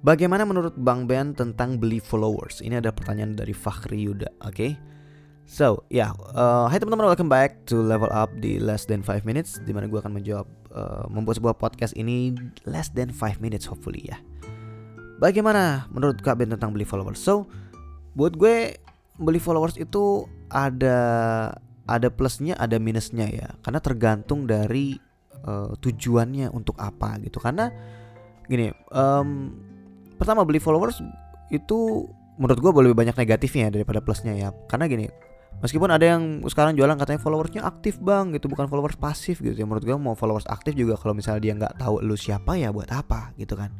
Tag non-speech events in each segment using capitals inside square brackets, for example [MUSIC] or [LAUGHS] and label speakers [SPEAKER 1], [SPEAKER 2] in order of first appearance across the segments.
[SPEAKER 1] Bagaimana menurut Bang Ben tentang beli followers? Ini ada pertanyaan dari Fakhri Yuda, oke? Okay? So, ya, yeah, uh, hai teman-teman, welcome back to Level Up di Less Than 5 Minutes Di mana gue akan menjawab, uh, membuat sebuah podcast ini less than 5 minutes hopefully ya Bagaimana menurut Kak Ben tentang beli followers? So, buat gue beli followers itu ada ada plusnya, ada minusnya ya Karena tergantung dari uh, tujuannya untuk apa gitu Karena gini, um, pertama beli followers itu menurut gue lebih banyak negatifnya daripada plusnya ya. Karena gini meskipun ada yang sekarang jualan katanya followersnya aktif bang gitu bukan followers pasif gitu ya. Menurut gue mau followers aktif juga kalau misalnya dia nggak tahu lu siapa ya buat apa gitu kan.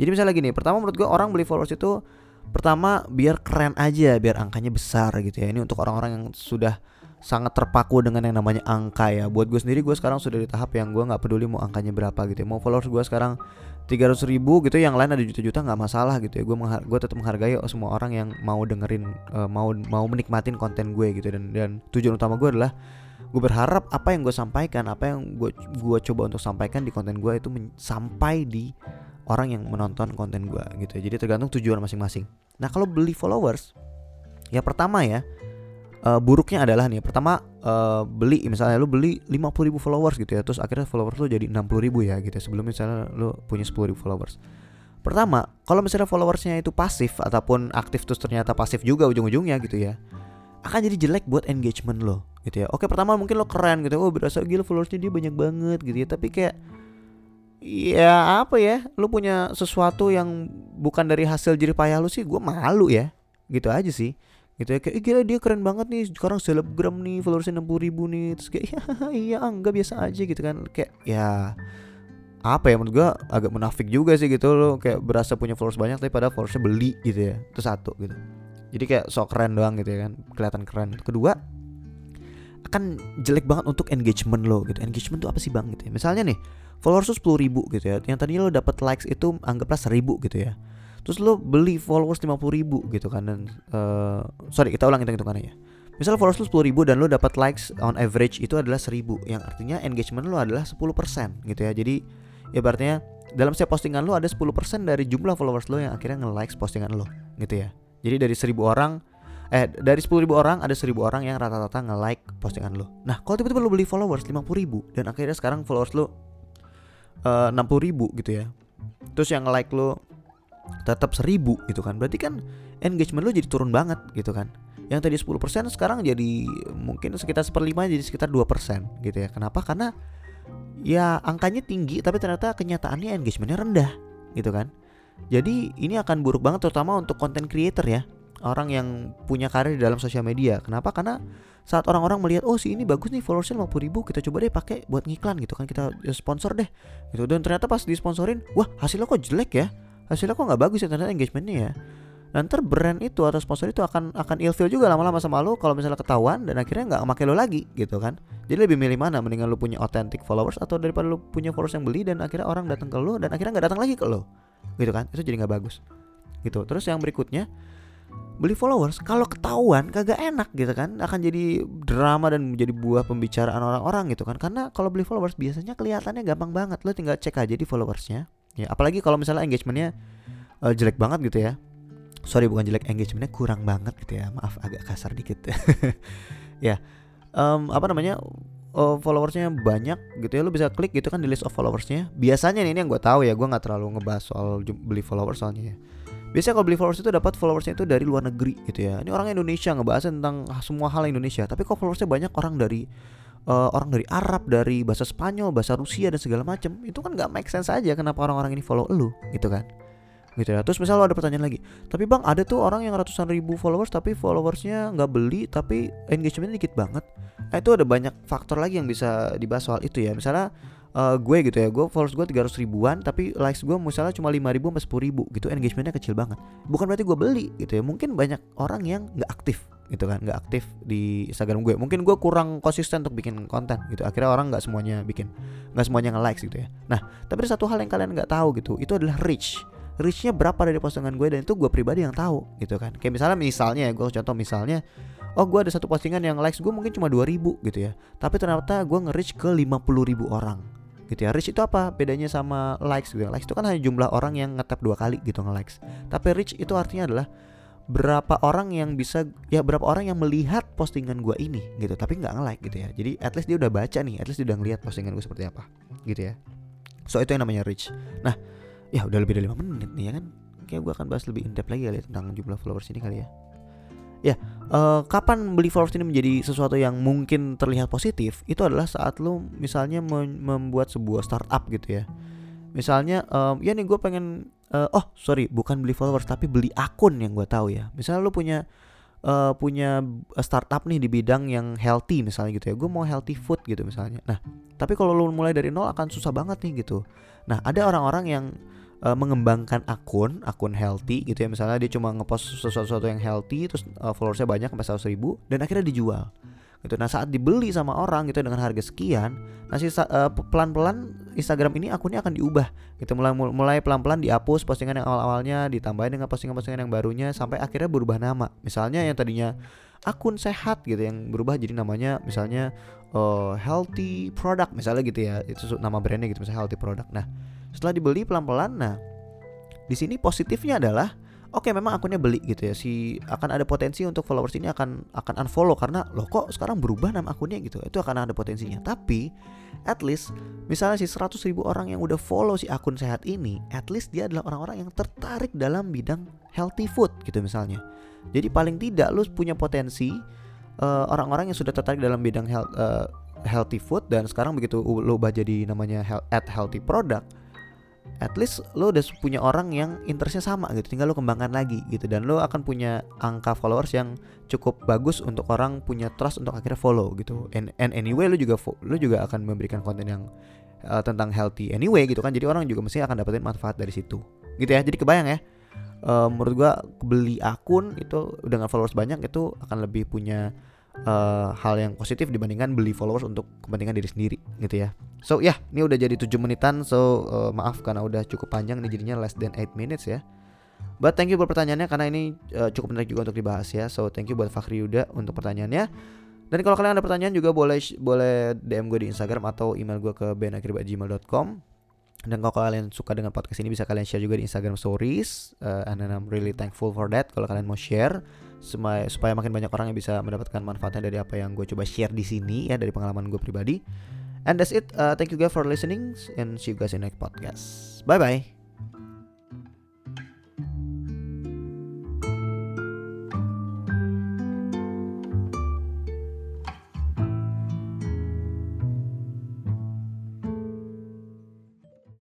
[SPEAKER 1] Jadi misalnya gini pertama menurut gue orang beli followers itu pertama biar keren aja biar angkanya besar gitu ya. Ini untuk orang-orang yang sudah sangat terpaku dengan yang namanya angka ya. Buat gue sendiri gue sekarang sudah di tahap yang gue nggak peduli mau angkanya berapa gitu ya. Mau followers gue sekarang 300 ribu gitu yang lain ada juta-juta nggak masalah gitu ya. Gue gue tetap menghargai semua orang yang mau dengerin uh, mau mau menikmatin konten gue gitu. Dan dan tujuan utama gue adalah gue berharap apa yang gue sampaikan apa yang gue gue coba untuk sampaikan di konten gue itu sampai di orang yang menonton konten gue gitu ya. Jadi tergantung tujuan masing-masing. Nah kalau beli followers ya pertama ya uh, buruknya adalah nih pertama uh, beli misalnya lu beli 50 ribu followers gitu ya terus akhirnya followers lu jadi 60 ribu ya gitu ya sebelum misalnya lu punya 10 ribu followers. Pertama kalau misalnya followersnya itu pasif ataupun aktif terus ternyata pasif juga ujung-ujungnya gitu ya akan jadi jelek buat engagement lo gitu ya. Oke pertama mungkin lo keren gitu oh berasa gila followersnya dia banyak banget gitu ya tapi kayak ya apa ya lu punya sesuatu yang bukan dari hasil jerih payah lu sih gue malu ya gitu aja sih gitu ya kayak eh, gila dia keren banget nih sekarang selebgram nih followersnya 60 ribu nih terus kayak iya [LAUGHS] iya enggak biasa aja gitu kan. Kayak ya apa ya menurut gua agak munafik juga sih gitu loh kayak berasa punya followers banyak tapi pada followersnya beli gitu ya itu satu gitu. Jadi kayak sok keren doang gitu ya kan kelihatan keren. Kedua akan jelek banget untuk engagement lo gitu. Engagement tuh apa sih bang? Gitu ya misalnya nih followers tuh sepuluh ribu gitu ya yang tadinya lo dapat likes itu anggaplah seribu gitu ya terus lo beli followers 50 ribu gitu kan dan uh, sorry kita ulang hitung hitungannya ya. Misal followers lo 10 ribu dan lo dapat likes on average itu adalah 1000 yang artinya engagement lo adalah 10% gitu ya. Jadi ya berarti dalam setiap postingan lo ada 10% dari jumlah followers lo yang akhirnya nge-likes postingan lo gitu ya. Jadi dari 1000 orang eh dari 10 ribu orang ada 1000 orang yang rata-rata nge-like postingan lo. Nah kalau tiba-tiba lo beli followers 50 ribu dan akhirnya sekarang followers lo uh, 60 ribu gitu ya. Terus yang nge-like lo tetap seribu gitu kan. Berarti kan engagement lo jadi turun banget gitu kan. Yang tadi 10% sekarang jadi mungkin sekitar seperlima jadi sekitar 2% gitu ya. Kenapa? Karena ya angkanya tinggi tapi ternyata kenyataannya engagementnya rendah gitu kan. Jadi ini akan buruk banget terutama untuk content creator ya. Orang yang punya karir di dalam sosial media. Kenapa? Karena saat orang-orang melihat oh si ini bagus nih followersnya 50 ribu kita coba deh pakai buat ngiklan gitu kan kita sponsor deh. Gitu. Dan ternyata pas disponsorin wah hasilnya kok jelek ya hasilnya kok nggak bagus ya ternyata engagementnya ya. Dan brand itu atau sponsor itu akan akan ilfeel juga lama-lama sama lo kalau misalnya ketahuan dan akhirnya nggak make lo lagi gitu kan. Jadi lebih milih mana? Mendingan lo punya authentic followers atau daripada lo punya followers yang beli dan akhirnya orang datang ke lo dan akhirnya nggak datang lagi ke lo. Gitu kan? Itu jadi nggak bagus. Gitu. Terus yang berikutnya beli followers. Kalau ketahuan kagak enak gitu kan? Akan jadi drama dan menjadi buah pembicaraan orang-orang gitu kan? Karena kalau beli followers biasanya kelihatannya gampang banget. Lo tinggal cek aja di followersnya ya apalagi kalau misalnya engagementnya uh, jelek banget gitu ya. Sorry bukan jelek engagementnya kurang banget gitu ya. Maaf agak kasar dikit. [LAUGHS] Ya um, apa namanya uh, followersnya banyak gitu ya. Lo bisa klik gitu kan di list of followersnya. Biasanya nih ini yang gue tahu ya gue nggak terlalu ngebahas soal beli followers soalnya ya. Biasanya kalau beli followers itu dapat followersnya itu dari luar negeri gitu ya. Ini orang Indonesia ngebahas tentang semua hal Indonesia. Tapi kok followersnya banyak orang dari uh, orang dari Arab, dari bahasa Spanyol, bahasa Rusia dan segala macam, itu kan nggak make sense aja kenapa orang-orang ini follow lu, gitu kan? Gitu ya. Terus misalnya lo ada pertanyaan lagi, tapi bang ada tuh orang yang ratusan ribu followers tapi followersnya nggak beli tapi engagementnya dikit banget. Nah itu ada banyak faktor lagi yang bisa dibahas soal itu ya. Misalnya uh, gue gitu ya, gue followers gue 300 ribuan tapi likes gue misalnya cuma 5 ribu sampai 10 ribu gitu, engagementnya kecil banget. Bukan berarti gue beli gitu ya, mungkin banyak orang yang nggak aktif gitu kan nggak aktif di Instagram gue. Mungkin gue kurang konsisten untuk bikin konten gitu akhirnya orang nggak semuanya bikin nggak semuanya nge likes gitu ya. Nah tapi ada satu hal yang kalian nggak tahu gitu itu adalah reach. Reachnya berapa dari postingan gue dan itu gue pribadi yang tahu gitu kan. Kayak misalnya misalnya ya gue contoh misalnya oh gue ada satu postingan yang likes gue mungkin cuma 2000 gitu ya tapi ternyata gue nge-reach ke 50 ribu orang gitu ya. Reach itu apa? Bedanya sama likes gitu likes itu kan hanya jumlah orang yang ngetap dua kali gitu nge-likes. Tapi reach itu artinya adalah berapa orang yang bisa ya berapa orang yang melihat postingan gue ini gitu tapi nggak nge-like gitu ya. Jadi at least dia udah baca nih at least dia udah ngeliat postingan gue seperti apa gitu ya. So itu yang namanya reach nah ya udah lebih dari 5 menit nih ya kan. Kayak gue akan bahas lebih in depth lagi kali ya tentang jumlah followers ini kali ya ya uh, kapan beli followers ini menjadi sesuatu yang mungkin terlihat positif itu adalah saat lo misalnya membuat sebuah startup gitu ya. Misalnya um, ya nih gue pengen uh, oh sorry bukan beli followers tapi beli akun yang gue tahu ya. Misalnya lo punya uh, punya startup nih di bidang yang healthy misalnya gitu ya gue mau healthy food gitu misalnya. Nah tapi kalau lo mulai dari nol akan susah banget nih gitu. Nah ada orang-orang yang uh, mengembangkan akun akun healthy gitu ya. Misalnya dia cuma ngepost sesuatu-sesuatu yang healthy terus uh, followersnya banyak sampai seratus ribu dan akhirnya dijual gitu. Nah saat dibeli sama orang gitu dengan harga sekian nah si uh, pelan-pelan Instagram ini akunnya akan diubah gitu. Mulai mulai pelan-pelan dihapus postingan yang awal-awalnya ditambahin dengan postingan-postingan yang barunya sampai akhirnya berubah nama. Misalnya yang tadinya akun sehat gitu yang berubah jadi namanya misalnya uh, healthy product misalnya gitu ya. Itu nama brandnya gitu misalnya healthy product. Nah setelah dibeli pelan-pelan nah di sini positifnya adalah oke okay, memang akunnya beli gitu ya. Si akan ada potensi untuk followers ini akan akan unfollow karena lo kok sekarang berubah nama akunnya gitu. Itu akan ada potensinya. Tapi at least misalnya si 100 ribu orang yang udah follow si akun sehat ini at least dia adalah orang-orang yang tertarik dalam bidang healthy food gitu misalnya. Jadi paling tidak lo punya potensi uh, orang-orang yang sudah tertarik dalam bidang health, uh, healthy food dan sekarang begitu lo ubah jadi namanya health, at healthy product at least lo udah punya orang yang interestnya sama gitu tinggal lo kembangkan lagi gitu. Dan lo akan punya angka followers yang cukup bagus untuk orang punya trust untuk akhirnya follow gitu. And, and anyway lo juga lo juga akan memberikan konten yang uh, tentang healthy anyway gitu kan. Jadi orang juga mesti akan dapetin manfaat dari situ. Gitu ya jadi kebayang ya uh, menurut gua beli akun itu dengan followers banyak itu akan lebih punya uh, hal yang positif dibandingkan beli followers untuk kepentingan diri sendiri gitu ya. So ya, yeah, ini udah jadi 7 menitan so uh, maaf karena udah cukup panjang nih jadinya less than 8 minutes ya. But thank you buat pertanyaannya karena ini uh, cukup menarik juga untuk dibahas ya. So thank you buat Fakhri Yuda untuk pertanyaannya. Dan kalau kalian ada pertanyaan juga boleh boleh DM gue di Instagram atau email gue ke benakhir@gmail.com. Dan kalau kalian suka dengan podcast ini bisa kalian share juga di Instagram Stories. Uh, and I'm really thankful for that. Kalau kalian mau share supaya supaya makin banyak orang yang bisa mendapatkan manfaatnya dari apa yang gue coba share di sini ya dari pengalaman gue pribadi. And that's it. Uh, thank you guys for listening and see you guys in next podcast. Bye bye.